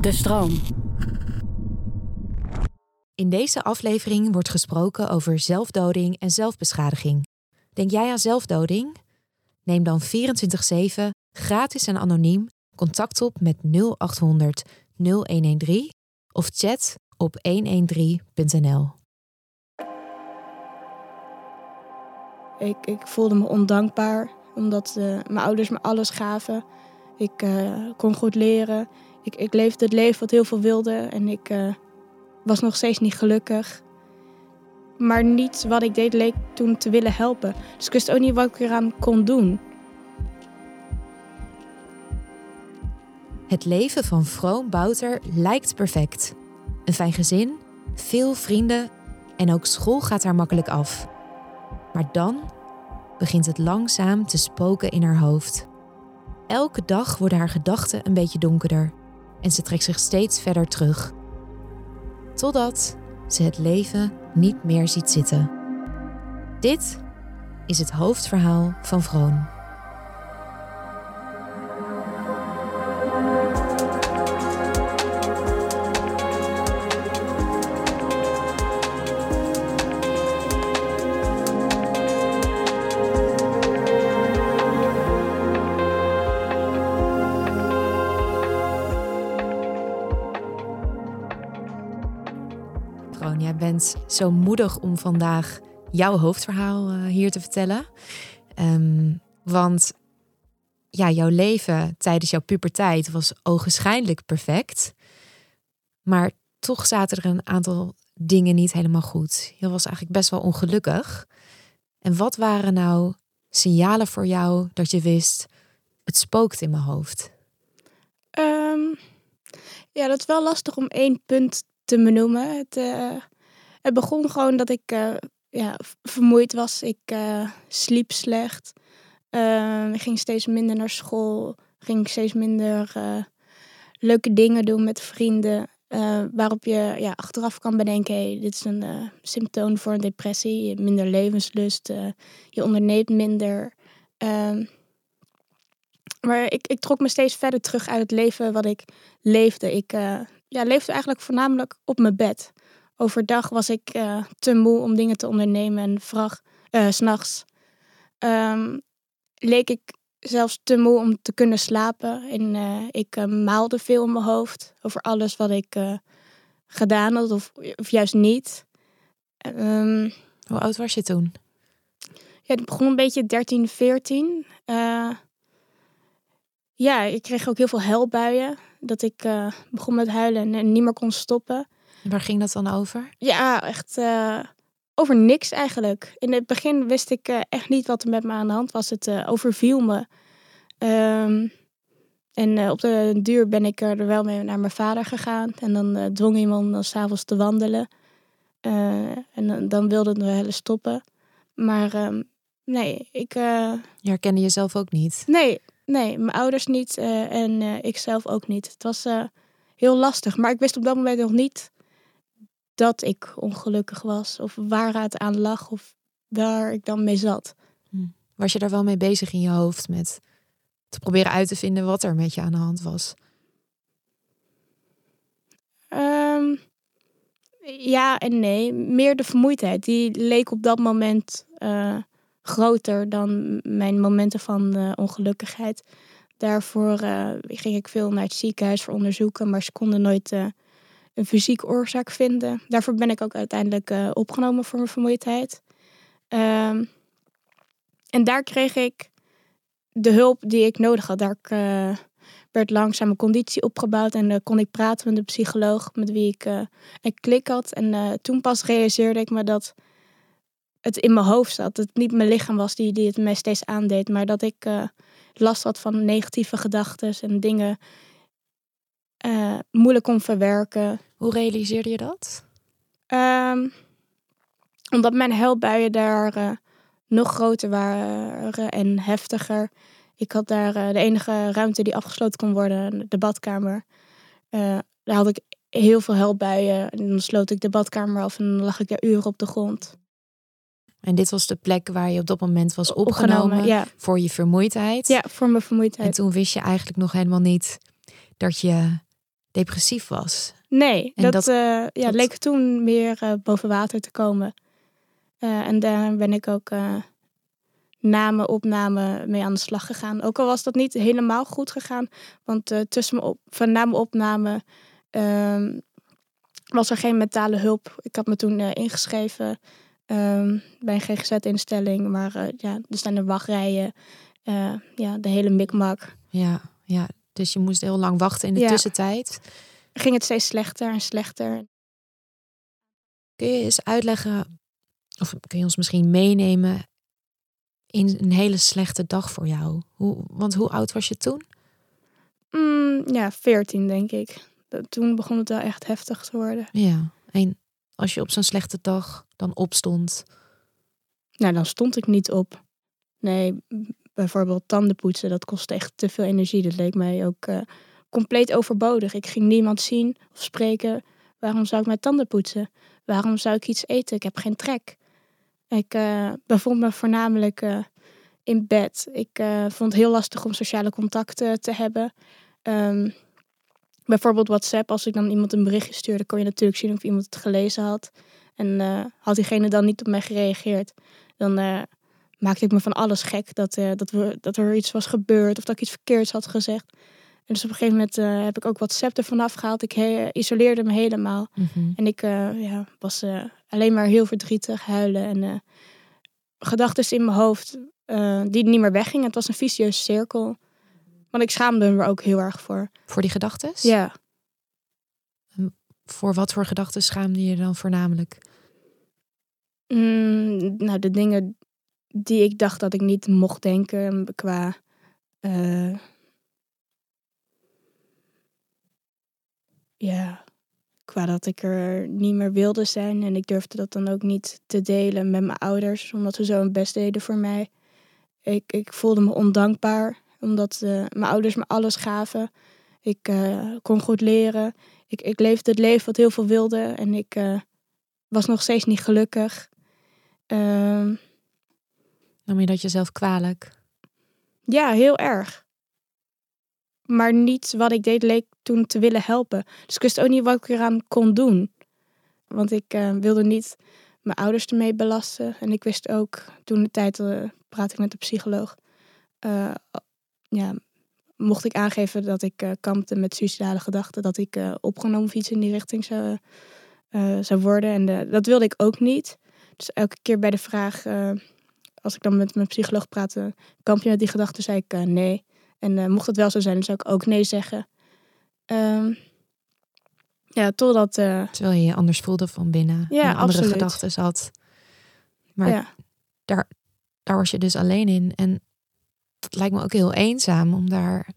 De stroom. In deze aflevering wordt gesproken over zelfdoding en zelfbeschadiging. Denk jij aan zelfdoding? Neem dan 24/7 gratis en anoniem contact op met 0800 0113 of chat op 113.nl. Ik, ik voelde me ondankbaar omdat eh, mijn ouders me alles gaven. Ik eh, kon goed leren. Ik, ik leefde het leven wat heel veel wilde en ik eh, was nog steeds niet gelukkig. Maar niets wat ik deed leek toen te willen helpen. Dus ik wist ook niet wat ik eraan kon doen. Het leven van Vroom Bouter lijkt perfect. Een fijn gezin, veel vrienden en ook school gaat haar makkelijk af. Maar dan begint het langzaam te spoken in haar hoofd. Elke dag worden haar gedachten een beetje donkerder en ze trekt zich steeds verder terug. Totdat ze het leven niet meer ziet zitten. Dit is het hoofdverhaal van Vroon. Zo moedig om vandaag jouw hoofdverhaal eh, hier te vertellen. Ehm, want ja, jouw leven tijdens jouw puberteit was ogenschijnlijk perfect. Maar toch zaten er een aantal dingen niet helemaal goed. Je was eigenlijk best wel ongelukkig. En wat waren nou signalen voor jou dat je wist, het spookt in mijn hoofd? Ehm, ja, dat is wel lastig om één punt te benoemen. Het, eh, het begon gewoon dat ik eh, ja, vermoeid was. Ik eh, sliep slecht. Ehm, ik ging steeds minder naar school. Ging steeds minder eh, leuke dingen doen met vrienden. waarop je ja, achteraf kan bedenken: hey, dit is een symptoom voor een depressie. Minder levenslust. je onderneemt minder. Ehm, maar ik, ik trok me steeds verder terug uit het leven wat ik leefde. Ik ja, leefde eigenlijk voornamelijk op mijn bed. Overdag was ik eh, te moe om dingen te ondernemen en vrag, eh, s'nachts ehm, leek ik zelfs te moe om te kunnen slapen. En eh, ik maalde veel in mijn hoofd over alles wat ik gedaan had of, of juist niet. Ehm, Hoe oud was je toen? ja, het begon een beetje 13, 14. Eh, ja, ik kreeg ook heel veel huilbuien. Dat ik begon met huilen en, en niet meer kon stoppen. Waar ging dat dan over? Ja, echt eh, over niks eigenlijk. In het begin wist ik eh, echt niet wat er met me aan de hand was. Het eh, overviel me. Ehm, en op de duur ben ik er wel mee naar mijn vader gegaan. En dan dwong iemand dan s'avonds te wandelen. En dan- dan wilde het wel eens stoppen. Maar ehm, nee, ik... Je herkende jezelf ook niet. Nee, nee, mijn ouders niet en ik zelf ook niet. Het was heel lastig, maar ik wist op dat moment nog niet dat ik ongelukkig was. Of waar het aan lag of waar ik dan mee zat. Was je daar wel mee bezig in je hoofd met te proberen uit te vinden wat er met je aan de hand was? Ehm, ja en nee. Meer de vermoeidheid. Die leek op dat moment eh, groter dan mijn momenten van eh, ongelukkigheid. Daarvoor eh, ging ik veel naar het ziekenhuis voor onderzoeken, maar ze konden nooit een fysieke oorzaak vinden. Daarvoor ben ik ook uiteindelijk eh, opgenomen voor mijn vermoeidheid. Ehm, en daar kreeg ik de hulp die ik nodig had. Daar eh, werd langzaam mijn conditie opgebouwd en uh, kon ik praten met de psycholoog met wie ik een klik had. En toen pas realiseerde ik me dat het in mijn hoofd zat. Dat het niet mijn lichaam was die, die het mij steeds aandeed, maar dat ik last had van negatieve gedachten en dingen moeilijk kon verwerken. Hoe realiseerde je dat? Um, omdat mijn huilbuien daar nog groter waren en heftiger. Ik had daar uh, de enige ruimte die afgesloten kon worden, de badkamer. Daar had ik heel veel huilbuien. En dan sloot ik de badkamer af en dan lag ik daar uren op de grond. En dit was de plek waar je op dat moment was opgenomen, opgenomen ja. voor je vermoeidheid. Ja, voor mijn vermoeidheid. En toen wist je eigenlijk nog helemaal niet dat je depressief was. Nee, en dat, dat, uh, ja, dat... leek toen meer boven water te komen. en daar ben ik ook na mijn opname mee aan de slag gegaan. Ook al was dat niet helemaal goed gegaan. Want tussen mijn op, van na mijn opname uh, was er geen mentale hulp. Ik had me toen ingeschreven um, bij een GGZ-instelling. Maar ja, er staan er wachtrijen. ja, de hele mikmak. Ja, ja, dus je moest heel lang wachten in de ja. tussentijd. Ging het steeds slechter en slechter. Kun je eens uitleggen, of kun je ons misschien meenemen in een hele slechte dag voor jou? Hoe, want hoe oud was je toen? Mm, ja, veertien denk ik. Toen begon het wel echt heftig te worden. Ja, en als je op zo'n slechte dag dan opstond? Nou, dan stond ik niet op. Nee, bijvoorbeeld tanden poetsen, dat kostte echt te veel energie. Dat leek mij ook uh, compleet overbodig. Ik ging niemand zien of spreken. Waarom zou ik mijn tanden poetsen? Waarom zou ik iets eten? Ik heb geen trek. Ik uh, bevond me voornamelijk uh, in bed. Ik vond het heel lastig om sociale contacten te hebben. Um, bijvoorbeeld WhatsApp, als ik dan iemand een berichtje stuurde, kon je natuurlijk zien of iemand het gelezen had. En had diegene dan niet op mij gereageerd, dan maakte ik me van alles gek. Dat, dat, we, dat er iets was gebeurd of dat ik iets verkeerds had gezegd. En dus op een gegeven moment uh, heb ik ook WhatsApp ervan afgehaald. Ik isoleerde me helemaal. Mm -hmm. En ik uh, ja, was alleen maar heel verdrietig, huilen. En gedachten in mijn hoofd die niet meer weggingen. Het was een vicieuze cirkel. Want ik schaamde me er ook heel erg voor. Voor die gedachten? Ja. En voor wat voor gedachten schaamde je dan voornamelijk? Mm, nou, de dingen die ik dacht dat ik niet mocht denken qua ja, qua dat ik er niet meer wilde zijn. En ik durfde dat dan ook niet te delen met mijn ouders, omdat ze zo hun best deden voor mij. Ik, ik voelde me ondankbaar, omdat uh, mijn ouders me alles gaven. Ik uh, kon goed leren. Ik, ik leefde het leven wat heel veel wilde en ik was nog steeds niet gelukkig. Uh, Nam je dat jezelf kwalijk? Ja, heel erg. Maar niet wat ik deed leek toen te willen helpen. Dus ik wist ook niet wat ik eraan kon doen. Want ik uh, wilde niet mijn ouders ermee belasten. En ik wist ook, toen de tijd uh, praatte ik met de psycholoog. Uh, ja, mocht ik aangeven dat ik kampte met suicidale gedachten, dat ik opgenomen of iets in die richting zou, zou worden. En dat wilde ik ook niet. Dus elke keer bij de vraag, als ik dan met mijn psycholoog praatte, kamp je met die gedachten, zei ik nee. En uh, mocht het wel zo zijn, dan zou ik ook nee zeggen. Um, ja, totdat... Uh... Terwijl je je anders voelde van binnen. Ja, en andere gedachten had. Maar ja. daar, daar was je dus alleen in. En het lijkt me ook heel eenzaam om daar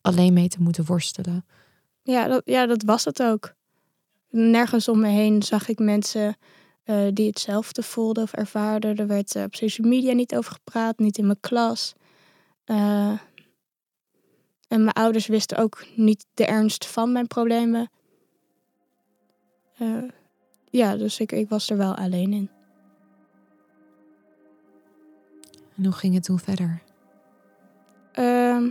alleen mee te moeten worstelen. Ja, dat, ja, dat was het ook. Nergens om me heen zag ik mensen uh, die hetzelfde voelden of ervaarden. Er werd uh, op social media niet over gepraat, niet in mijn klas. Uh, en mijn ouders wisten ook niet de ernst van mijn problemen. Ja, dus ik, ik was er wel alleen in. En hoe ging het toen verder? Uh,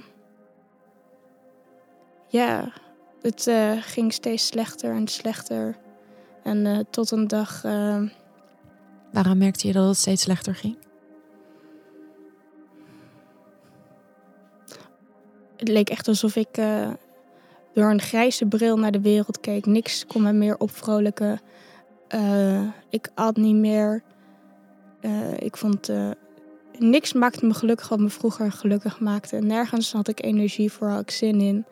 ja, het ging steeds slechter en slechter. En uh, tot een dag. ehm, Waaraan merkte je dat het steeds slechter ging? het leek echt alsof ik uh, door een grijze bril naar de wereld keek. Niks kon me meer opvrolijken. Ik at niet meer. Ik vond niks maakte me gelukkig wat me vroeger gelukkig maakte. Nergens had ik energie voor, had ik zin in.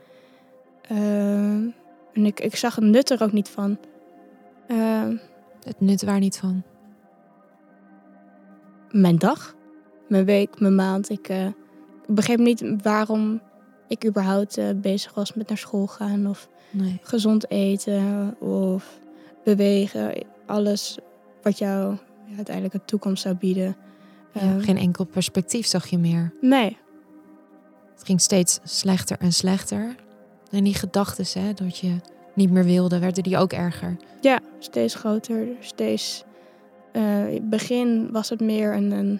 en ik, ik zag het nut er ook niet van. Het nut waar niet van? Mijn dag, mijn week, mijn maand. Ik, ik begreep niet waarom ik überhaupt uh, bezig was met naar school gaan of nee. gezond eten of bewegen. Alles wat jou ja, uiteindelijk een toekomst zou bieden. Ja, uh, geen enkel perspectief zag je meer. Nee. Het ging steeds slechter en slechter. En die gedachten, hè, dat je niet meer wilde, werden die ook erger. Ja, steeds groter. Steeds. Uh, in het begin was het meer een, een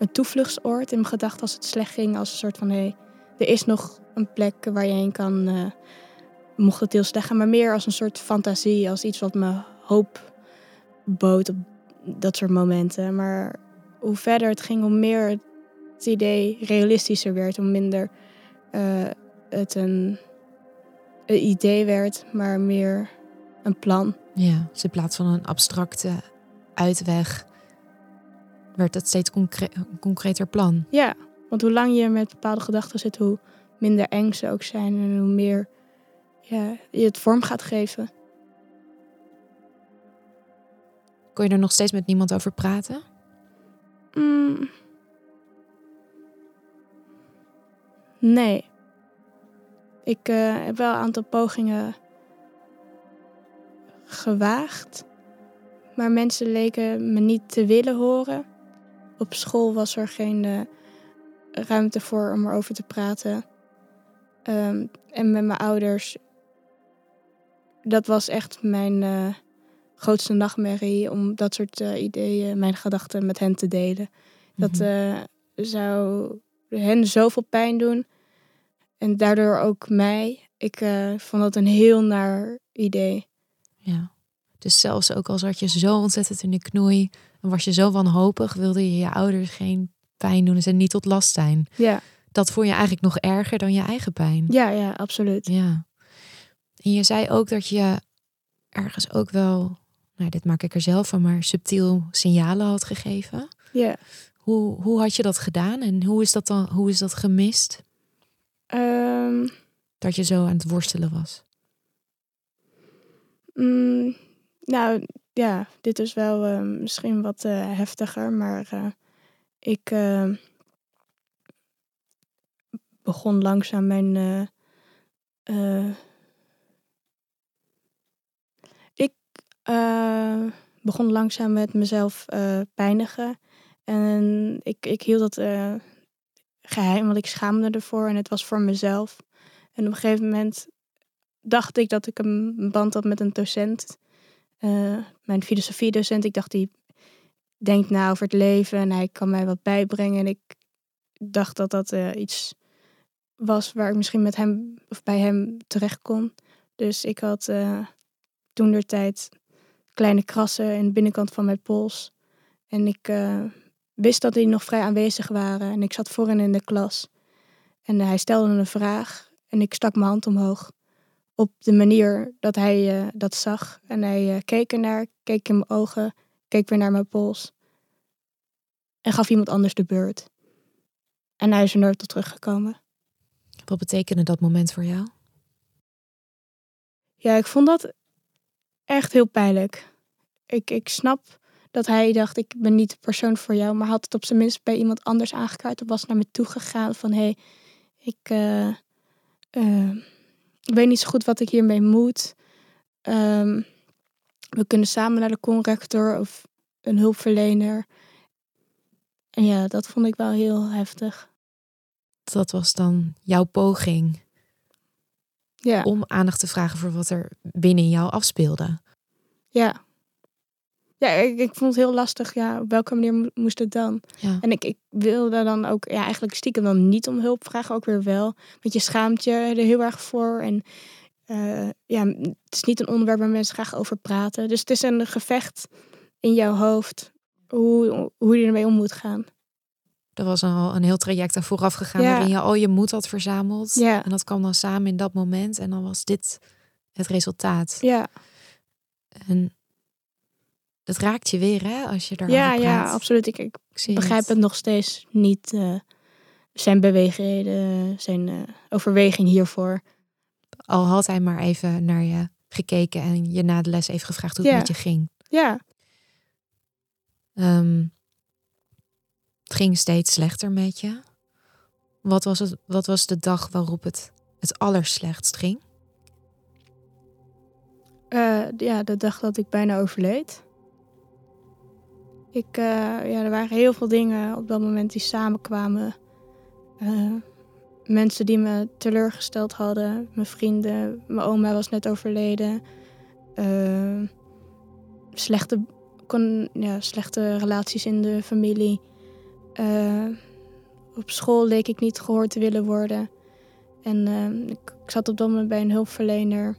een toevluchtsoord in mijn gedachten als het slecht ging. Als een soort van, hé, hey, er is nog een plek waar je heen kan, uh, mocht het heel slecht gaan. Maar meer als een soort fantasie, als iets wat me hoop bood op dat soort momenten. Maar hoe verder het ging, hoe meer het idee realistischer werd. Hoe minder uh, het een, een idee werd, maar meer een plan. Ja, dus in plaats van een abstracte uitweg werd het steeds concre een concreter plan. Ja, want hoe lang je met bepaalde gedachten zit, hoe minder eng ze ook zijn en hoe meer ja, je het vorm gaat geven. Kon je er nog steeds met niemand over praten? Mm. Nee. Ik uh, heb wel een aantal pogingen gewaagd. Maar mensen leken me niet te willen horen. Op school was er geen uh, ruimte voor om erover te praten. Um, en met mijn ouders, dat was echt mijn uh, grootste nachtmerrie om dat soort ideeën, mijn gedachten met hen te delen. Dat mm zou hen zoveel pijn doen en daardoor ook mij. Ik vond dat een heel naar idee. Ja. Dus zelfs ook al zat je zo ontzettend in de knoei en was je zo wanhopig, wilde je je ouders geen pijn doen en ze niet tot last zijn. Ja. Dat vond je eigenlijk nog erger dan je eigen pijn. Ja, ja, absoluut. Ja. En je zei ook dat je ergens ook wel, nou dit maak ik er zelf van, maar subtiel signalen had gegeven. Ja. Hoe, hoe had je dat gedaan en hoe is dat dan, hoe is dat gemist? Um, dat je zo aan het worstelen was? Mm, nou ja, dit is wel uh, misschien wat uh, heftiger, maar uh, ik begon langzaam mijn. ik begon langzaam met mezelf pijnigen. En ik, ik hield dat geheim, want ik schaamde ervoor en het was voor mezelf. En op een gegeven moment dacht ik dat ik een band had met een docent. Uh, mijn filosofiedocent, ik dacht, die denkt na over het leven en hij kan mij wat bijbrengen. En ik dacht dat dat uh, iets was waar ik misschien met hem of bij hem terecht kon. Dus ik had uh, toen der tijd kleine krassen in de binnenkant van mijn pols. En ik wist dat die nog vrij aanwezig waren. En ik zat voorin in de klas. En hij stelde een vraag en ik stak mijn hand omhoog op de manier dat hij uh, dat zag. En hij uh, keek ernaar, keek in mijn ogen, keek weer naar mijn pols. En gaf iemand anders de beurt. En hij is er nooit tot teruggekomen. Wat betekende dat moment voor jou? Ja, ik vond dat echt heel pijnlijk. Ik, ik snap dat hij dacht, ik ben niet de persoon voor jou. Maar had het op zijn minst bij iemand anders aangekaart. Of was naar me toe gegaan van, hé, hey, ik... Uh, ik weet niet zo goed wat ik hiermee moet. Um, we kunnen samen naar de conrector of een hulpverlener. En ja, dat vond ik wel heel heftig. Dat was dan jouw poging ja. om aandacht te vragen voor wat er binnen jou afspeelde. Ja, ja, ik, ik vond het heel lastig. Ja, op welke manier moest het dan? Ja. En ik, ik wilde dan ook ja, eigenlijk stiekem dan niet om hulp vragen, ook weer wel. Want je schaamt je er heel erg voor. En uh, ja, het is niet een onderwerp waar mensen graag over praten. Dus het is een gevecht in jouw hoofd hoe, hoe je ermee om moet gaan. Er was al een heel traject aan vooraf gegaan Ja. waarin je al je moed had verzameld. Ja. En dat kwam dan samen in dat moment. En dan was dit het resultaat. Ja, En het raakt je weer, hè, als je daarover ja, ja, absoluut. Ik, ik begrijp het nog steeds niet. eh, zijn beweegreden, zijn eh, overweging hiervoor. Al had hij maar even naar je gekeken en je na de les even gevraagd hoe het Ja. met je ging. Ja, Ehm, het ging steeds slechter met je. Wat was, het, wat was de dag waarop het het allerslechtst ging? eh, ja, de dag dat ik bijna overleed. Ik, eh, ja, er waren heel veel dingen op dat moment die samenkwamen. Eh, mensen die me teleurgesteld hadden. Mijn vrienden. Mijn oma was net overleden. Eh, slechte, kon, ja, slechte relaties in de familie. Op school leek ik niet gehoord te willen worden. En ik, ik zat op dat moment bij een hulpverlener.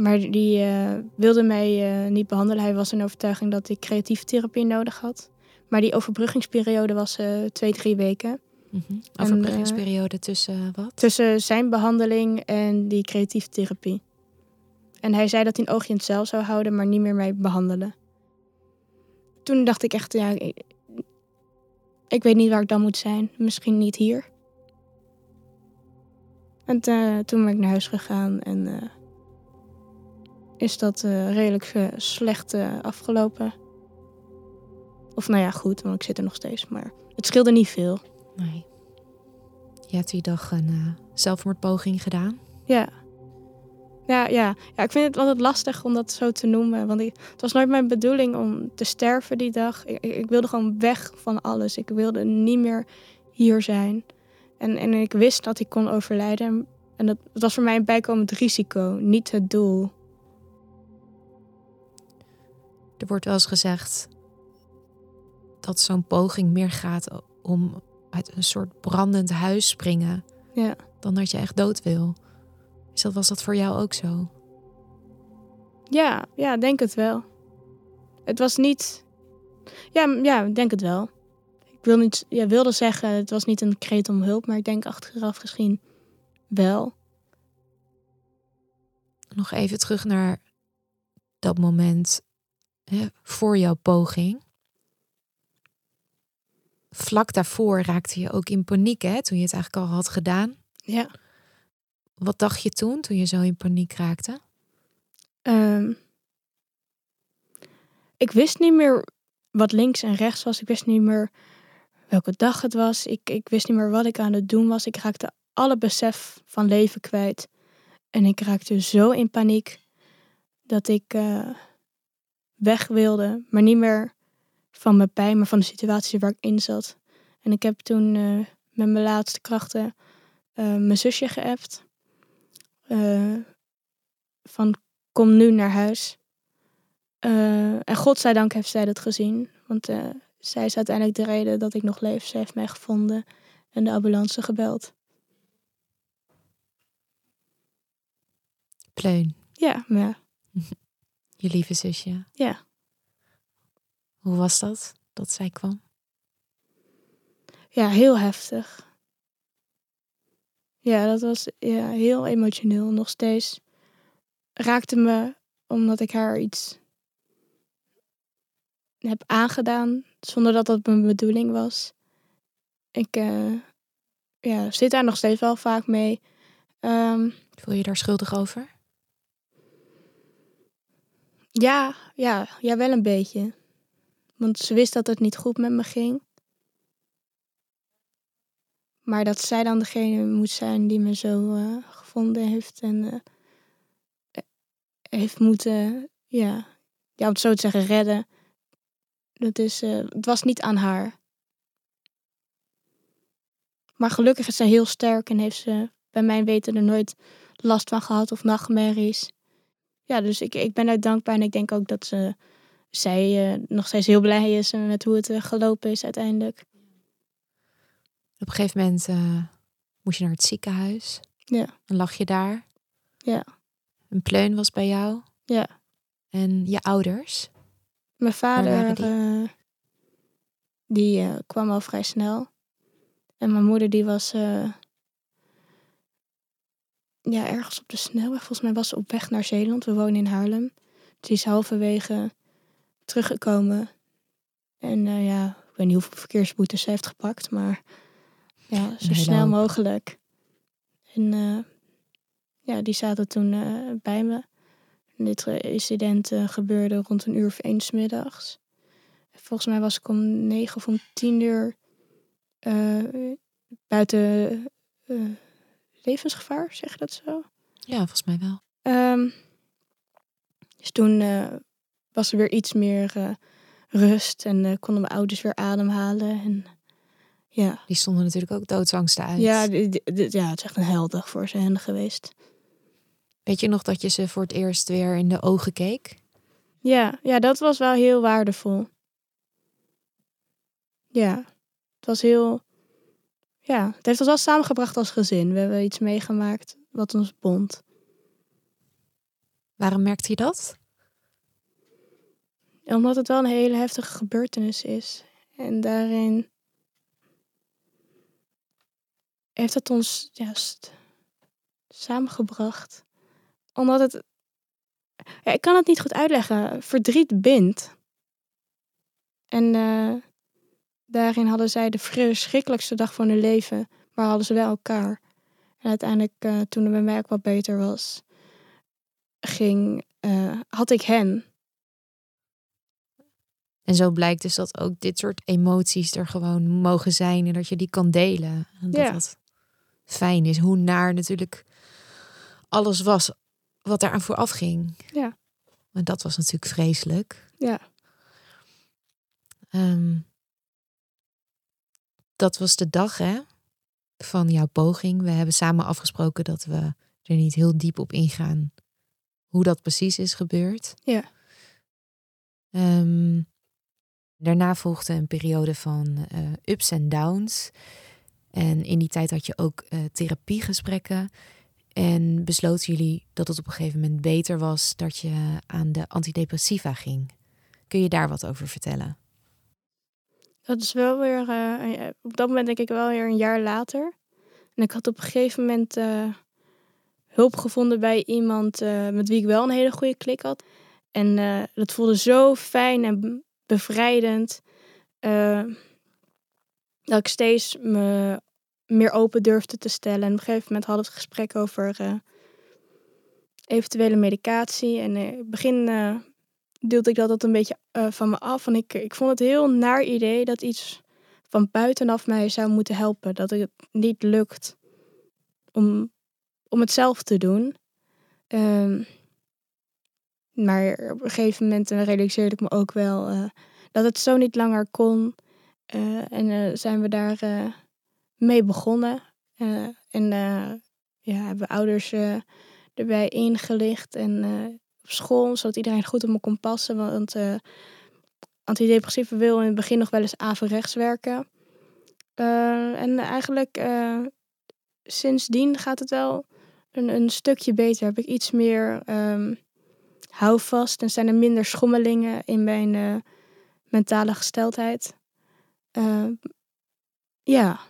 Maar die eh, wilde mij eh, niet behandelen. Hij was in overtuiging dat ik creatieve therapie nodig had. Maar die overbruggingsperiode was eh, twee, drie weken. Mhm. Overbruggingsperiode tussen wat? Tussen zijn behandeling en die creatieve therapie. En hij zei dat hij een oogje in het zeil zou houden, maar niet meer mij behandelen. Toen dacht ik echt, ja, ik, ik weet niet waar ik dan moet zijn. Misschien niet hier. En toen ben ik naar huis gegaan en is dat eh, redelijk eh, slecht eh, afgelopen. Of nou ja, goed, want ik zit er nog steeds. Maar het scheelde niet veel. Nee. Je hebt die dag een zelfmoordpoging gedaan. Ja. Ja, ja. ja, ik vind het altijd lastig om dat zo te noemen. Want ik, het was nooit mijn bedoeling om te sterven die dag. Ik, ik wilde gewoon weg van alles. Ik wilde niet meer hier zijn. En, en ik wist dat ik kon overlijden. En dat, het was voor mij een bijkomend risico, niet het doel. Er wordt wel eens gezegd dat zo'n poging meer gaat om uit een soort brandend huis springen Ja. dan dat je echt dood wil. Is dat, was dat voor jou ook zo? Ja, ja, denk het wel. Het was niet. Ja, ja, denk het wel. Ik wil niet, ja, wilde zeggen, het was niet een kreet om hulp, maar ik denk achteraf gezien wel. Nog even terug naar dat moment hè, voor jouw poging. Vlak daarvoor raakte je ook in paniek, hè, toen je het eigenlijk al had gedaan. Ja. Wat dacht je toen, toen je zo in paniek raakte? Ehm, ik wist niet meer wat links en rechts was. Ik wist niet meer welke dag het was. Ik, ik wist niet meer wat ik aan het doen was. Ik raakte alle besef van leven kwijt. En ik raakte zo in paniek dat ik eh, weg wilde, maar niet meer van mijn pijn, maar van de situatie waar ik in zat. En ik heb toen eh, met mijn laatste krachten eh, mijn zusje geappt. Eh, van kom nu naar huis. En godzijdank heeft zij dat gezien. Want zij is uiteindelijk de reden dat ik nog leef. Zij heeft mij gevonden en de ambulance gebeld. Pleun, Ja, maar ja. je lieve zusje. Ja. Hoe was dat, dat zij kwam? Ja, heel heftig. Ja, dat was ja, heel emotioneel. Nog steeds raakte me omdat ik haar iets heb aangedaan zonder dat dat mijn bedoeling was. Ik eh, ja, zit daar nog steeds wel vaak mee. Ehm, Voel je daar schuldig over? Ja, ja, ja, wel een beetje. Want ze wist dat het niet goed met me ging. Maar dat zij dan degene moet zijn die me zo eh, gevonden heeft en eh, eh, heeft moeten, ja, ja, om het zo te zeggen, redden. Dat is, eh, het was niet aan haar. Maar gelukkig is ze heel sterk en heeft ze bij mijn weten er nooit last van gehad of nachtmerries. Ja, dus ik, ik ben haar dankbaar en ik denk ook dat ze, zij eh, nog steeds heel blij is met hoe het eh, gelopen is uiteindelijk. Op een gegeven moment eh, moest je naar het ziekenhuis. Ja. En lag je daar. Ja. Een pleun was bij jou. Ja. En je ouders. Mijn vader, die? die, die kwam al vrij snel. En mijn moeder, die was ja, ergens op de snelweg. Volgens mij was ze op weg naar Zeeland. We wonen in Haarlem. Ze is halverwege teruggekomen. En eh, ja, ik weet niet hoeveel verkeersboetes ze heeft gepakt. Maar ja, zo snel mogelijk. En eh, ja, die zaten toen eh, bij me. En dit incident gebeurde rond een uur of één middags. Volgens mij was ik om negen of om tien uur buiten levensgevaar, zeg je dat zo? Ja, volgens mij wel. Ehm, dus toen eh, was er weer iets meer eh, rust en eh, konden mijn ouders weer ademhalen. En ja, Die stonden natuurlijk ook doodsangsten uit. ja, ja, het is echt een heldag voor ze hen geweest. Weet je nog dat je ze voor het eerst weer in de ogen keek? Ja, ja, dat was wel heel waardevol. Ja, het was heel. Ja, het heeft ons wel samengebracht als gezin. We hebben iets meegemaakt wat ons bond. Waarom merkte je dat? Omdat het wel een hele heftige gebeurtenis is. En daarin heeft het ons juist samengebracht. Omdat het. Ja, ik kan het niet goed uitleggen. Verdriet bindt. En eh, daarin hadden zij de verschrikkelijkste dag van hun leven. Maar hadden ze wel elkaar. En uiteindelijk, eh, toen het bij mij ook wat beter was, ging, eh, had ik hen. En zo blijkt dus dat ook dit soort emoties er gewoon mogen zijn en dat je die kan delen. En dat Ja. dat fijn is. Hoe naar natuurlijk alles was wat eraan vooraf ging. Ja. En dat was natuurlijk vreselijk. Ja. Ehm, dat was de dag hè, van jouw poging. We hebben samen afgesproken dat we er niet heel diep op ingaan hoe dat precies is gebeurd. Ja. Ehm, daarna volgde een periode van eh, ups en downs. En in die tijd had je ook eh, therapiegesprekken. En besloten jullie dat het op een gegeven moment beter was dat je aan de antidepressiva ging. Kun je daar wat over vertellen? Dat is wel weer, eh, op dat moment denk ik wel weer een jaar later. En ik had op een gegeven moment eh, hulp gevonden bij iemand eh, met wie ik wel een hele goede klik had. En eh, dat voelde zo fijn en bevrijdend. eh, dat ik steeds me meer open durfde te stellen. En op een gegeven moment hadden we het gesprek over eh, eventuele medicatie. En eh, begin eh, duwde ik dat, dat een beetje eh, van me af. En ik, ik vond het heel naar idee dat iets van buitenaf mij zou moeten helpen. Dat het niet lukt om, om het zelf te doen. Ehm, maar op een gegeven moment eh, realiseerde ik me ook wel eh, dat het zo niet langer kon. Eh, en zijn we daar mee begonnen. En ja, hebben ouders erbij ingelicht. En school, zodat iedereen goed op me kon passen. Want eh antidepressiva wil in het begin nog wel eens averechts werken. Eh, en eigenlijk eh, sindsdien gaat het wel een, een stukje beter. Heb ik iets meer ehm houvast en zijn er minder schommelingen in mijn mentale gesteldheid. Eh, ja,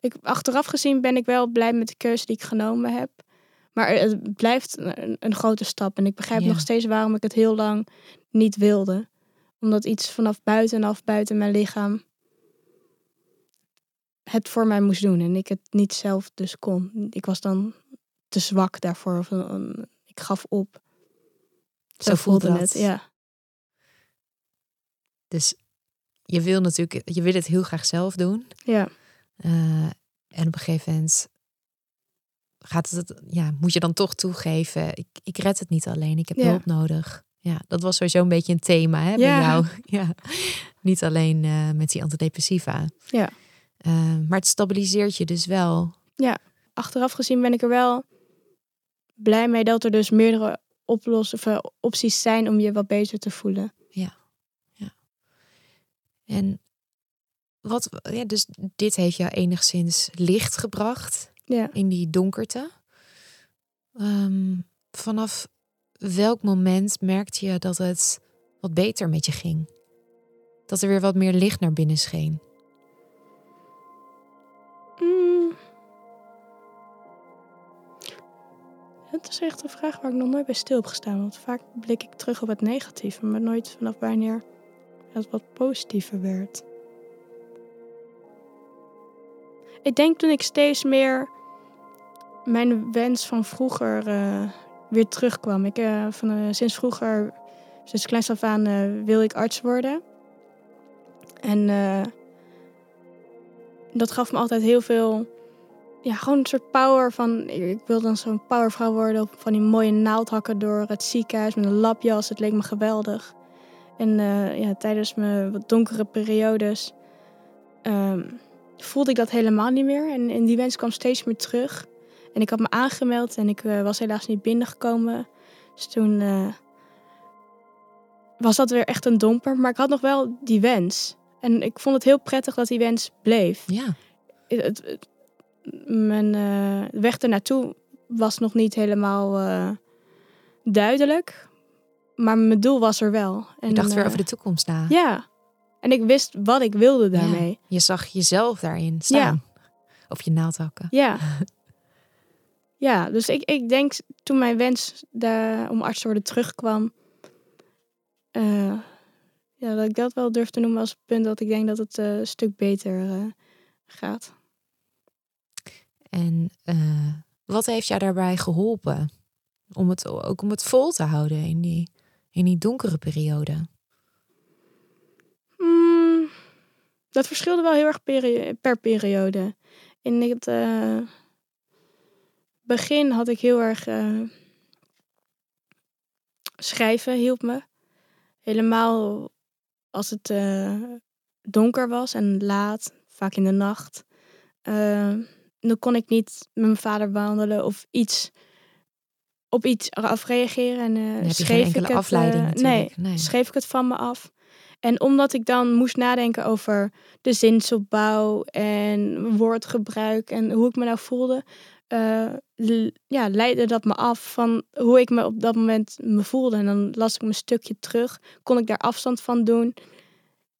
ik, achteraf gezien ben ik wel blij met de keuze die ik genomen heb. Maar het blijft een, een grote stap. En ik begrijp Ja. nog steeds waarom ik het heel lang niet wilde. Omdat iets vanaf buitenaf, buiten mijn lichaam, het voor mij moest doen. En ik het niet zelf dus kon. Ik was dan te zwak daarvoor. Of ik gaf op. Zo, voelde dat. het, ja. Dus je wil natuurlijk, je wil het heel graag zelf doen. Ja, Eh, en op een gegeven moment gaat het, ja, moet je dan toch toegeven, ik, ik red het niet alleen, ik heb Ja. hulp nodig. Ja, dat was sowieso een beetje een thema hè, bij Ja. jou. Ja. Niet alleen eh, met die antidepressiva. Ja. Eh, maar het stabiliseert je dus wel. achteraf gezien ben ik er wel blij mee dat er dus meerdere oplossen, of, eh, opties zijn om je wat beter te voelen. En wat, ja, dus dit heeft jou enigszins licht gebracht Ja. in die donkerte. Ehm, vanaf welk moment merkte je dat het wat beter met je ging? Dat er weer wat meer licht naar binnen scheen? Mm. Het is echt een vraag waar ik nog nooit bij stil heb gestaan. Want vaak blik ik terug op het negatieve, maar nooit vanaf wanneer het wat positiever werd. Ik denk toen ik steeds meer mijn wens van vroeger eh, weer terugkwam. Ik, eh, van, eh, sinds vroeger, sinds kleins af aan, wil ik arts worden. En dat gaf me altijd heel veel, ja, gewoon een soort power van, ik wil dan zo'n powervrouw worden, van die mooie naaldhakken door het ziekenhuis met een lapjas. Het leek me geweldig. En ja, tijdens mijn wat donkere periodes ehm, voelde ik dat helemaal niet meer. En, en die wens kwam steeds meer terug. En ik had me aangemeld en ik eh, was helaas niet binnengekomen. Dus toen eh, was dat weer echt een domper. Maar ik had nog wel die wens. En ik vond het heel prettig dat die wens bleef. Ja, Het, het- het- mijn eh, weg ernaartoe was nog niet helemaal duidelijk. Maar mijn doel was er wel. En, je dacht weer over de toekomst na. Ja. En ik wist wat ik wilde Ja, daarmee. Je zag jezelf daarin staan. Op je naaldhakken. Ja. Ja, dus ik, ik denk toen mijn wens daar, om arts te worden terugkwam, eh, ja, dat ik dat wel durf te noemen als punt dat ik denk dat het eh, een stuk beter eh, gaat. En wat heeft jou daarbij geholpen? Om het, ook om het vol te houden in die, in die donkere periode. Mm, dat verschilde wel heel erg peri- per periode. In het begin had ik heel erg eh, schrijven hielp me. Helemaal als het eh, donker was en laat, vaak in de nacht. Eh, dan kon ik niet met mijn vader wandelen of iets op iets afreageren. En Dan heb je schreef ik het, afleiding Nee. schreef ik het van me af. En omdat ik dan moest nadenken over de zinsopbouw en woordgebruik en hoe ik me nou voelde, eh, ja, leidde dat me af van hoe ik me op dat moment me voelde. En dan las ik mijn stukje terug, kon ik daar afstand van doen.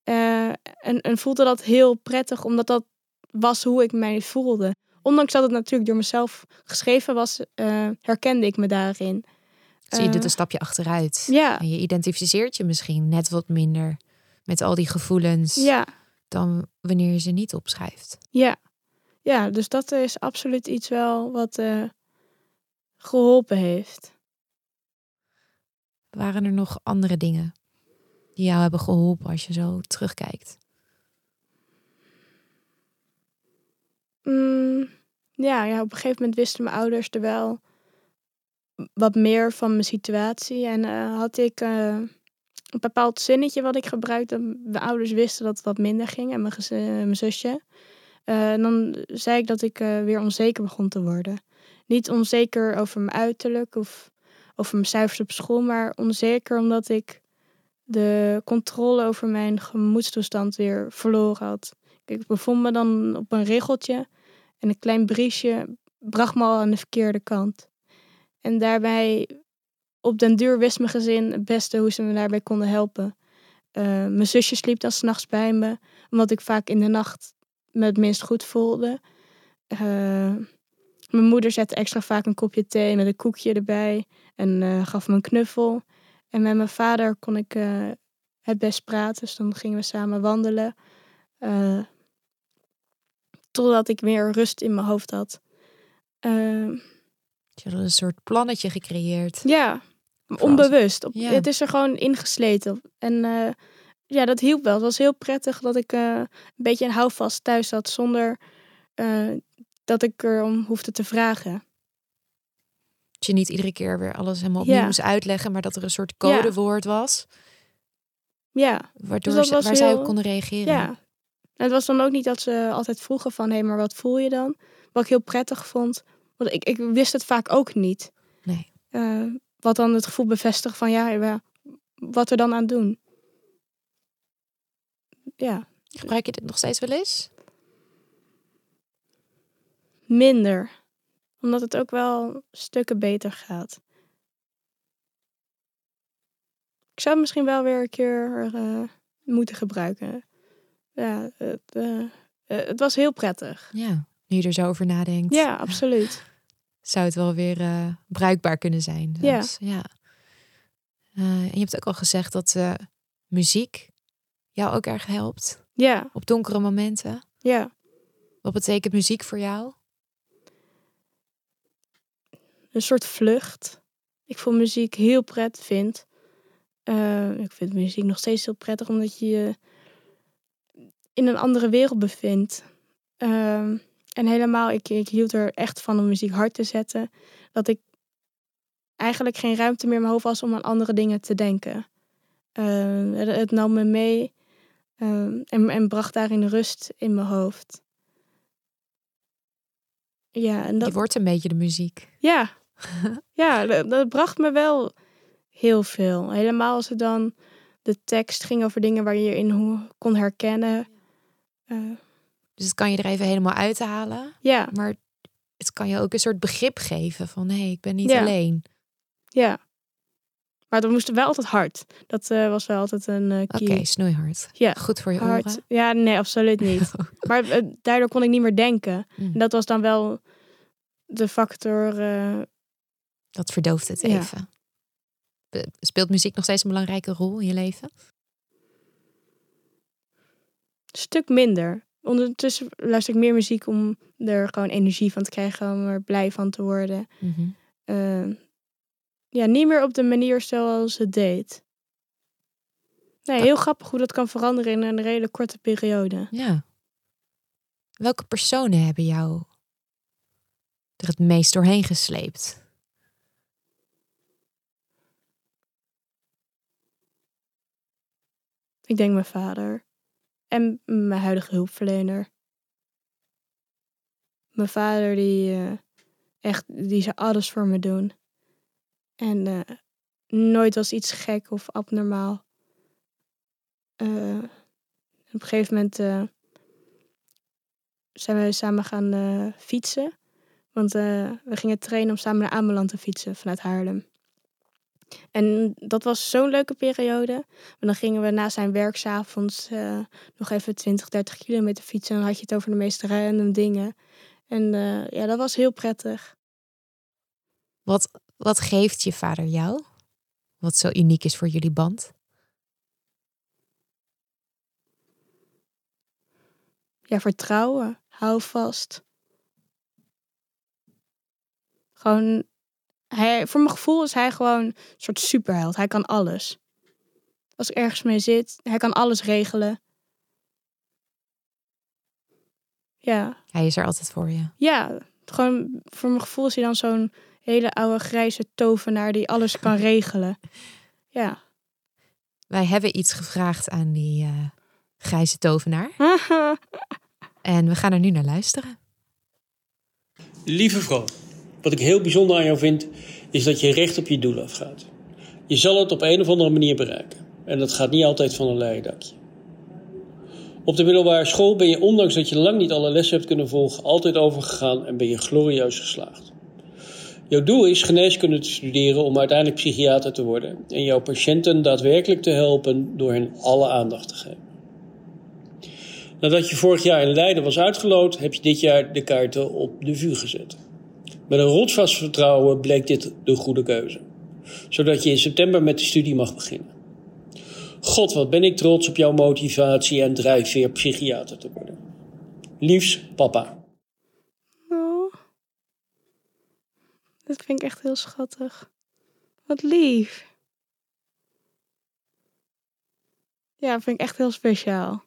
Eh, en, en voelde dat heel prettig, omdat dat was hoe ik mij voelde. Ondanks dat het natuurlijk door mezelf geschreven was, eh, herkende ik me daarin. Zie je doet een stapje achteruit. Ja, En je identificeert je misschien net wat minder met al die gevoelens ja. dan wanneer je ze niet opschrijft. Ja. Ja, dus dat is absoluut iets wel wat eh, geholpen heeft. Waren er nog andere dingen die jou hebben geholpen als je zo terugkijkt? Mm, ja, ja, op een gegeven moment wisten mijn ouders er wel wat meer van mijn situatie. En eh, had ik eh, een bepaald zinnetje wat ik gebruikte. Mijn ouders wisten dat het wat minder ging en mijn, mijn zusje. Eh, dan zei ik dat ik eh, weer onzeker begon te worden. Niet onzeker over mijn uiterlijk of over mijn cijfers op school, maar onzeker omdat ik de controle over mijn gemoedstoestand weer verloren had. Ik bevond me dan op een regeltje en een klein briesje bracht me al aan de verkeerde kant. En daarbij, op den duur wist mijn gezin het beste hoe ze me daarbij konden helpen. Eh, mijn zusje sliep dan s'nachts bij me, omdat ik vaak in de nacht me het minst goed voelde. Eh, mijn moeder zette extra vaak een kopje thee met een koekje erbij en eh, gaf me een knuffel. En met mijn vader kon ik eh, het best praten, dus dan gingen we samen wandelen. Totdat ik weer rust in mijn hoofd had. Eh, Je had een soort plannetje gecreëerd. ja, onbewust. Op, Ja. Het is er gewoon ingesleten. En ja, dat hielp wel. Het was heel prettig dat ik eh, een beetje een houvast thuis had zonder eh, dat ik erom hoefde te vragen. Dat je niet iedere keer weer alles helemaal opnieuw Ja. moest uitleggen, maar dat er een soort codewoord was. Ja, Waardoor dat ze, waar zij op konden reageren. ja. En het was dan ook niet dat ze altijd vroegen van... hé, maar wat voel je dan? Wat ik heel prettig vond. Want ik, ik wist het vaak ook niet. Nee. Eh, wat dan het gevoel bevestigt van ja, ja, wat er dan aan doen. Ja, Gebruik je dit nog steeds wel eens? minder. Omdat het ook wel stukken beter gaat. Ik zou het misschien wel weer een keer eh, moeten gebruiken. Ja, het, eh, eh, het was heel prettig. Ja, nu je er zo over nadenkt. Ja, absoluut. Zou het wel weer bruikbaar kunnen zijn. Ja. zelfs. ja. Eh, en je hebt ook al gezegd dat muziek jou ook erg helpt Ja, op donkere momenten. ja. Wat betekent muziek voor jou? Een soort vlucht. Ik vond muziek heel prettig, vind. Eh, ik vind muziek nog steeds heel prettig, omdat je je in een andere wereld bevindt. Ehm, en helemaal, ik, ik hield er echt van om muziek hard te zetten. Dat ik eigenlijk geen ruimte meer in mijn hoofd was om aan andere dingen te denken. Ehm, het, het nam me mee ehm, en, en bracht daarin rust in mijn hoofd. Ja, en dat, Je wordt een beetje de muziek. ja, ja dat, dat bracht me wel heel veel. Helemaal als het dan de tekst ging over dingen waar je je in kon herkennen. Eh, Dus het kan je er even helemaal uithalen. ja, Maar het kan je ook een soort begrip geven van hé, hey, ik ben niet Ja. alleen. ja. Maar dat moest wel altijd hard. Dat eh, was wel altijd een eh Oké, snoeihard. Ja, Goed voor je hard. oren. Ja, nee, absoluut niet. maar eh, daardoor kon ik niet meer denken. Mm. En dat was dan wel de factor. Dat verdooft het Ja. even. Speelt muziek nog steeds een belangrijke rol in je leven? stuk minder. Ondertussen luister ik meer muziek om er gewoon energie van te krijgen, om er blij van te worden. Eh, ja, niet meer op de manier zoals het deed. Nee, heel grappig hoe dat kan veranderen in een redelijk korte periode. Ja. Welke personen hebben jou er het meest doorheen gesleept? Ik denk mijn vader en mijn huidige hulpverlener. Mijn vader die eh, echt, die zou alles voor me doen. En eh, nooit was iets gek of abnormaal. Eh, op een gegeven moment eh, zijn we samen gaan fietsen. Want we gingen trainen om samen naar Ameland te fietsen vanuit Haarlem. En dat was zo'n leuke periode. En dan gingen we na zijn werk 's avonds eh, nog even 20, 30 kilometer fietsen. En dan had je het over de meest random dingen. En ja, dat was heel prettig. Wat, wat geeft je vader jou? Wat zo uniek is voor jullie band? Ja, vertrouwen. Hou vast. Gewoon, hij, voor mijn gevoel is hij gewoon een soort superheld. Hij kan alles. Als ik ergens mee zit, hij kan alles regelen. Ja, Hij is er altijd voor je. ja, gewoon voor mijn gevoel is hij dan zo'n hele oude grijze tovenaar die alles kan regelen. Ja. Wij hebben iets gevraagd aan die eh, grijze tovenaar. En we gaan er nu naar luisteren. Lieve vrouw, wat ik heel bijzonder aan jou vind, is dat je recht op je doel afgaat. Je zal het op een of andere manier bereiken. En dat gaat niet altijd van een leien dakje. Op de middelbare school ben je, ondanks dat je lang niet alle lessen hebt kunnen volgen, altijd overgegaan en ben je glorieus geslaagd. Jouw doel is geneeskunde te studeren om uiteindelijk psychiater te worden en jouw patiënten daadwerkelijk te helpen door hen alle aandacht te geven. Nadat je vorig jaar in Leiden was uitgeloot, heb je dit jaar de kaarten op de vuur gezet. Met een rotsvast vertrouwen bleek dit de goede keuze. Zodat je in september met de studie mag beginnen. God, wat ben ik trots op jouw motivatie en drijfveer psychiater te worden. Liefs, papa. Dat vind ik echt heel schattig. Wat lief. Ja, vind ik echt heel speciaal.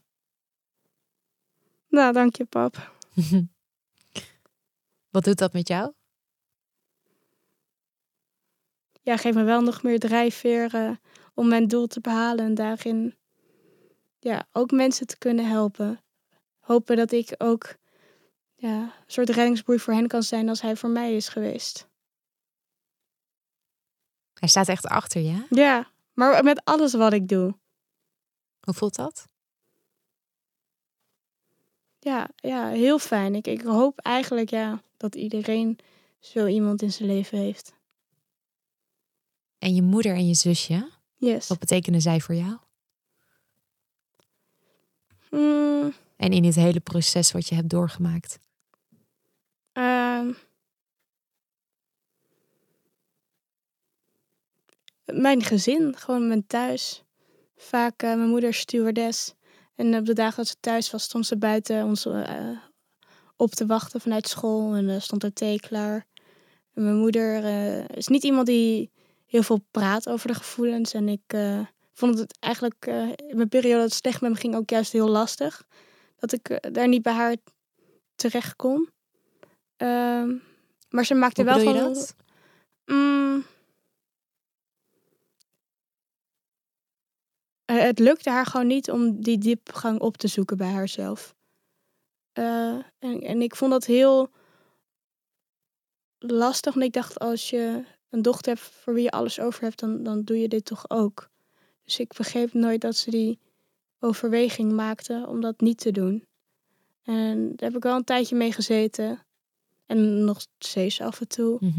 Nou, dank je, pap. Wat doet dat met jou? Ja, geef me wel nog meer drijfveer eh, om mijn doel te behalen en daarin ja, ook mensen te kunnen helpen. Hopen dat ik ook ja, een soort reddingsboei voor hen kan zijn als hij voor mij is geweest. Hij staat echt achter je. Ja, maar met alles wat ik doe. Hoe voelt dat? Ja, ja heel fijn. Ik, ik hoop eigenlijk ja, dat iedereen zo iemand in zijn leven heeft. En je moeder en je zusje, Yes. Wat betekenen zij voor jou? Mm, En in dit hele proces wat je hebt doorgemaakt. Mijn gezin, gewoon mijn thuis. Vaak eh, mijn moeder stewardess. En op de dagen dat ze thuis was, stond ze buiten ons eh, op te wachten vanuit school. En er stond er thee klaar. En mijn moeder is niet iemand die heel veel praat over de gevoelens. En ik vond het eigenlijk in mijn periode dat het slecht met me ging ook juist heel lastig. Dat ik daar niet bij haar terecht kon. Ehm, maar ze maakte Hoe wel je van. dat? Mm. Het lukte haar gewoon niet om die diepgang op te zoeken bij haarzelf. Eh, en, en ik vond dat heel lastig. Want ik dacht, als je een dochter hebt voor wie je alles over hebt, dan, dan doe je dit toch ook. Dus ik begreep nooit dat ze die overweging maakte om dat niet te doen. En daar heb ik wel een tijdje mee gezeten. En nog steeds af en toe. Mhm.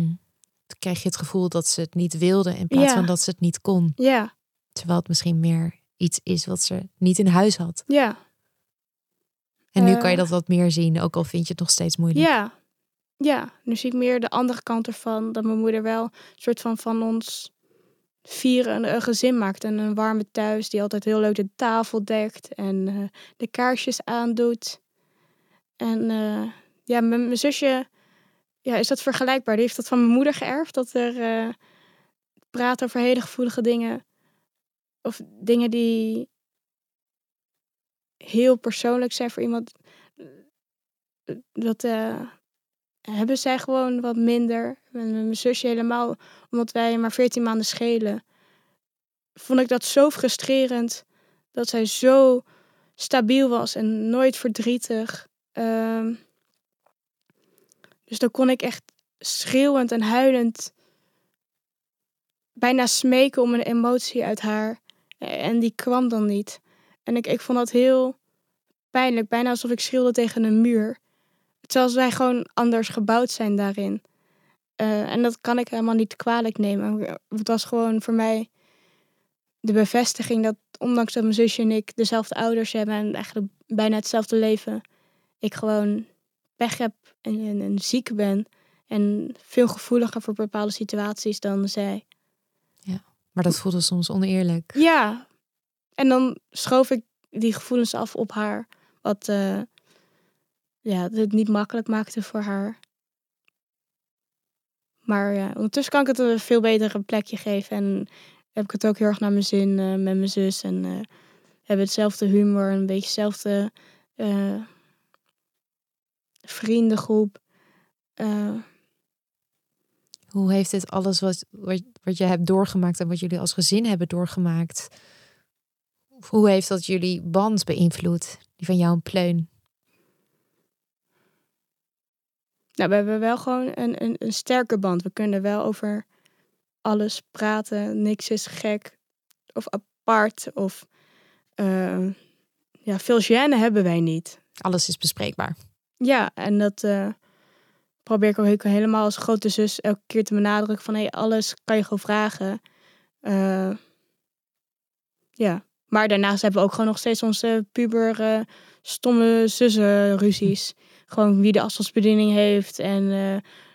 Toen kreeg je het gevoel dat ze het niet wilde in plaats Ja. van dat ze het niet kon. Ja, Terwijl het misschien meer iets is wat ze niet in huis had. ja. En nu Eh. kan je dat wat meer zien, ook al vind je het nog steeds moeilijk. Ja, ja. Nu zie ik meer de andere kant ervan. Dat mijn moeder wel een soort van van ons vieren een, een gezin maakt. En een warme thuis die altijd heel leuk de tafel dekt. En eh, de kaarsjes aandoet. En eh, ja, mijn, mijn zusje ja, is dat vergelijkbaar. Die heeft dat van mijn moeder geërfd. Dat er eh praat over hele gevoelige dingen. Of dingen die heel persoonlijk zijn voor iemand. Dat eh, hebben zij gewoon wat minder. En mijn zusje helemaal, omdat wij maar 14 maanden schelen. Vond ik dat zo frustrerend. Dat zij zo stabiel was en nooit verdrietig. Ehm, dus dan kon ik echt schreeuwend en huilend bijna smeken om een emotie uit haar. En die kwam dan niet. En ik, ik vond dat heel pijnlijk, bijna alsof ik schreeuwde tegen een muur. Terwijl zij gewoon anders gebouwd zijn daarin. Eh, en dat kan ik helemaal niet kwalijk nemen. Het was gewoon voor mij de bevestiging dat, ondanks dat mijn zusje en ik dezelfde ouders hebben en eigenlijk bijna hetzelfde leven, ik gewoon pech heb en, en, en ziek ben. En veel gevoeliger voor bepaalde situaties dan zij. Maar dat voelde soms oneerlijk. Ja, en dan schoof ik die gevoelens af op haar. Wat eh, ja, het niet makkelijk maakte voor haar. Maar ja, ondertussen kan ik het een veel beter een plekje geven. En heb ik het ook heel erg naar mijn zin eh, met mijn zus. En eh, hebben hetzelfde humor, een beetje hetzelfde eh, vriendengroep. Hoe heeft dit alles wat, wat, wat je hebt doorgemaakt en wat jullie als gezin hebben doorgemaakt, hoe heeft dat jullie band beïnvloed? Die van jou en Pleun. Nou, we hebben wel gewoon een, een, een sterke band. We kunnen wel over alles praten. Niks is gek of apart. Of eh, ja, veel gêne hebben wij niet. Alles is bespreekbaar. Ja, en dat eh, probeer ik ook helemaal als grote zus elke keer te benadrukken. Van hey, alles kan je gewoon vragen. Eh, ja, maar daarnaast hebben we ook gewoon nog steeds onze puber eh, stomme zussenruzies. Gewoon wie de afstandsbediening heeft en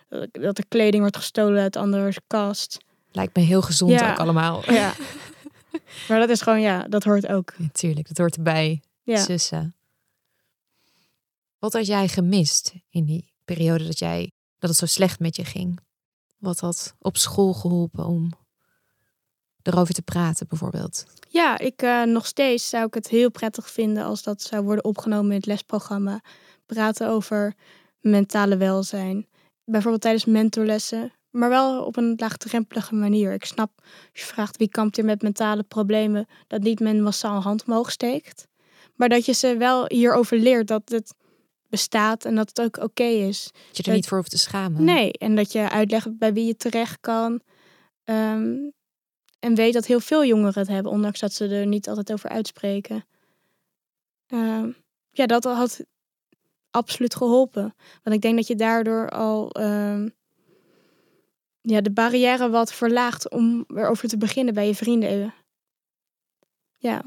eh, dat de kleding wordt gestolen uit anders kast. Lijkt me heel gezond Ja. ook allemaal. Ja. maar dat is gewoon, ja, dat hoort ook. Natuurlijk, dat hoort erbij. Ja. Zussen. Wat had jij gemist in die periode dat jij dat het zo slecht met je ging? Wat had op school geholpen om erover te praten, bijvoorbeeld? Ja, ik eh, nog steeds zou ik het heel prettig vinden als dat zou worden opgenomen in het lesprogramma. Praten over mentale welzijn. Bijvoorbeeld tijdens mentorlessen. Maar wel op een laagdrempelige manier. Ik snap, als je vraagt wie kampt hier met mentale problemen, dat niet men massaal hand omhoog steekt. Maar dat je ze wel hierover leert dat het bestaat en dat het ook oké is. Dat je er Dat- niet voor hoeft te schamen. Nee, en dat je uitlegt bij wie je terecht kan. Ehm, en weet dat heel veel jongeren het hebben, ondanks dat ze er niet altijd over uitspreken. Ehm, ja, dat had absoluut geholpen. Want ik denk dat je daardoor al ehm, ja, de barrière wat verlaagt om erover te beginnen bij je vrienden. Ja,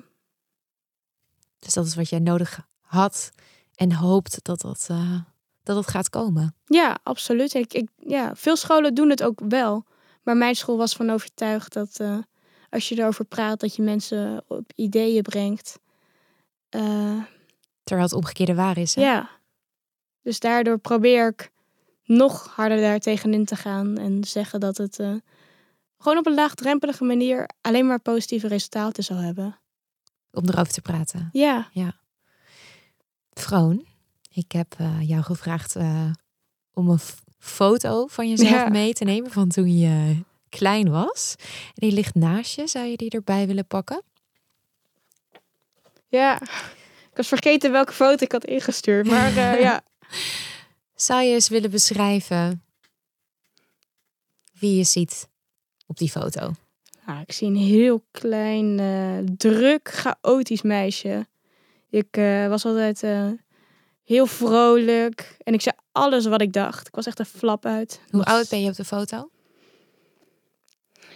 Dus dat is wat jij nodig had en hoopt dat dat, eh, dat, dat gaat komen. ja absoluut. Ik, ik, ja, veel scholen doen het ook wel. Maar mijn school was van overtuigd dat eh, als je erover praat, dat je mensen op ideeën brengt. Eh, Terwijl het omgekeerde waar is. Hè? ja. Dus daardoor probeer ik nog harder daar tegenin te gaan en zeggen dat het gewoon op een laagdrempelige manier alleen maar positieve resultaten zal hebben. Om erover te praten. Ja, Vroon, ik heb eh, jou gevraagd eh, om een foto van jezelf Ja. mee te nemen van toen je klein was. En die ligt naast je. Zou je die erbij willen pakken? ja. Ik was vergeten welke foto ik had ingestuurd, maar eh, ja. Zou je eens willen beschrijven wie je ziet op die foto? Nou, ik zie een heel klein, druk, chaotisch meisje. Ik eh, was altijd eh, heel vrolijk en ik zei alles wat ik dacht. Ik was echt een flap uit. Hoe oud ben je op de foto?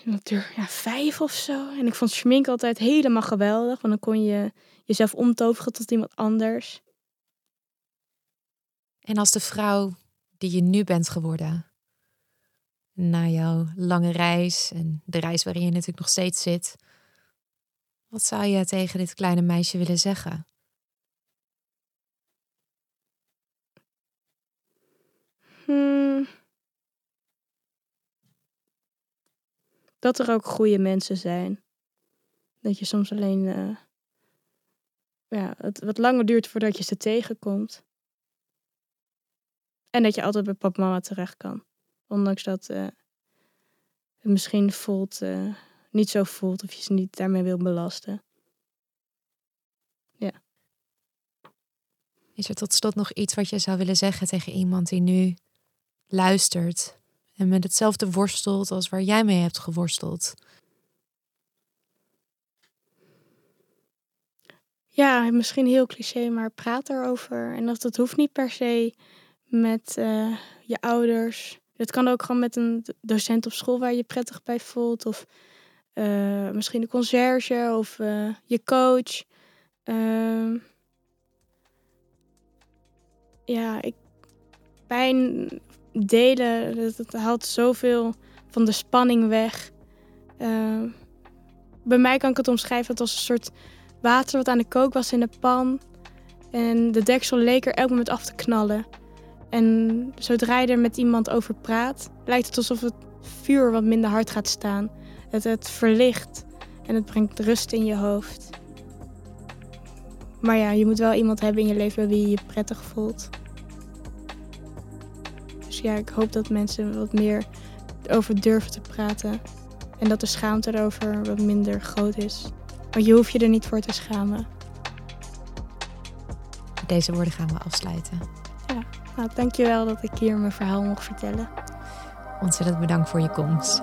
Natuurlijk, ja, vijf of zo. En ik vond schmink altijd helemaal geweldig, want dan kon je jezelf omtoveren tot iemand anders. En als de vrouw die je nu bent geworden, na jouw lange reis en de reis waarin je natuurlijk nog steeds zit, wat zou je tegen dit kleine meisje willen zeggen? Hmm. Dat er ook goede mensen zijn. Dat je soms alleen. eh, ja, het wat langer duurt voordat je ze tegenkomt. En dat je altijd bij papa mama terecht kan. Ondanks dat eh, het misschien voelt, eh, niet zo voelt of je ze niet daarmee wil belasten. Is er tot slot nog iets wat je zou willen zeggen tegen iemand die nu luistert en met hetzelfde worstelt als waar jij mee hebt geworsteld? Ja, misschien heel cliché, maar praat erover. En dat, dat hoeft niet per se met eh, je ouders. Het kan ook gewoon met een docent op school waar je prettig bij voelt. Of eh, misschien de conciërge of eh, je coach. Ehm, ja, ik, pijn delen, dat, haalt zoveel van de spanning weg. Ehm, bij mij kan ik het omschrijven als een soort water wat aan de kook was in de pan. En de deksel leek er elk moment af te knallen. En zodra je er met iemand over praat, lijkt het alsof het vuur wat minder hard gaat staan. Het, het verlicht en het brengt rust in je hoofd. Maar ja, je moet wel iemand hebben in je leven wie je je prettig voelt. Dus ja, ik hoop dat mensen wat meer over durven te praten. En dat de schaamte erover wat minder groot is. Want je hoeft je er niet voor te schamen. Met deze woorden gaan we afsluiten. Nou, dankjewel dat ik hier mijn verhaal mocht vertellen. Ontzettend bedankt voor je komst.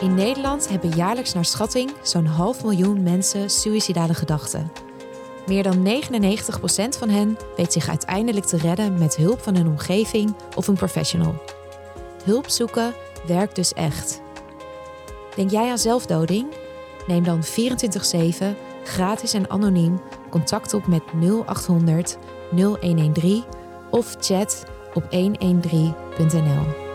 In Nederland hebben jaarlijks naar schatting zo'n half miljoen mensen suïcidale gedachten. Meer dan 99% van hen weet zich uiteindelijk te redden met hulp van een omgeving of een professional. Hulp zoeken werkt dus echt. Denk jij aan zelfdoding? Neem dan 24/7 gratis en anoniem contact op met 0800 0113 of chat op 113.nl.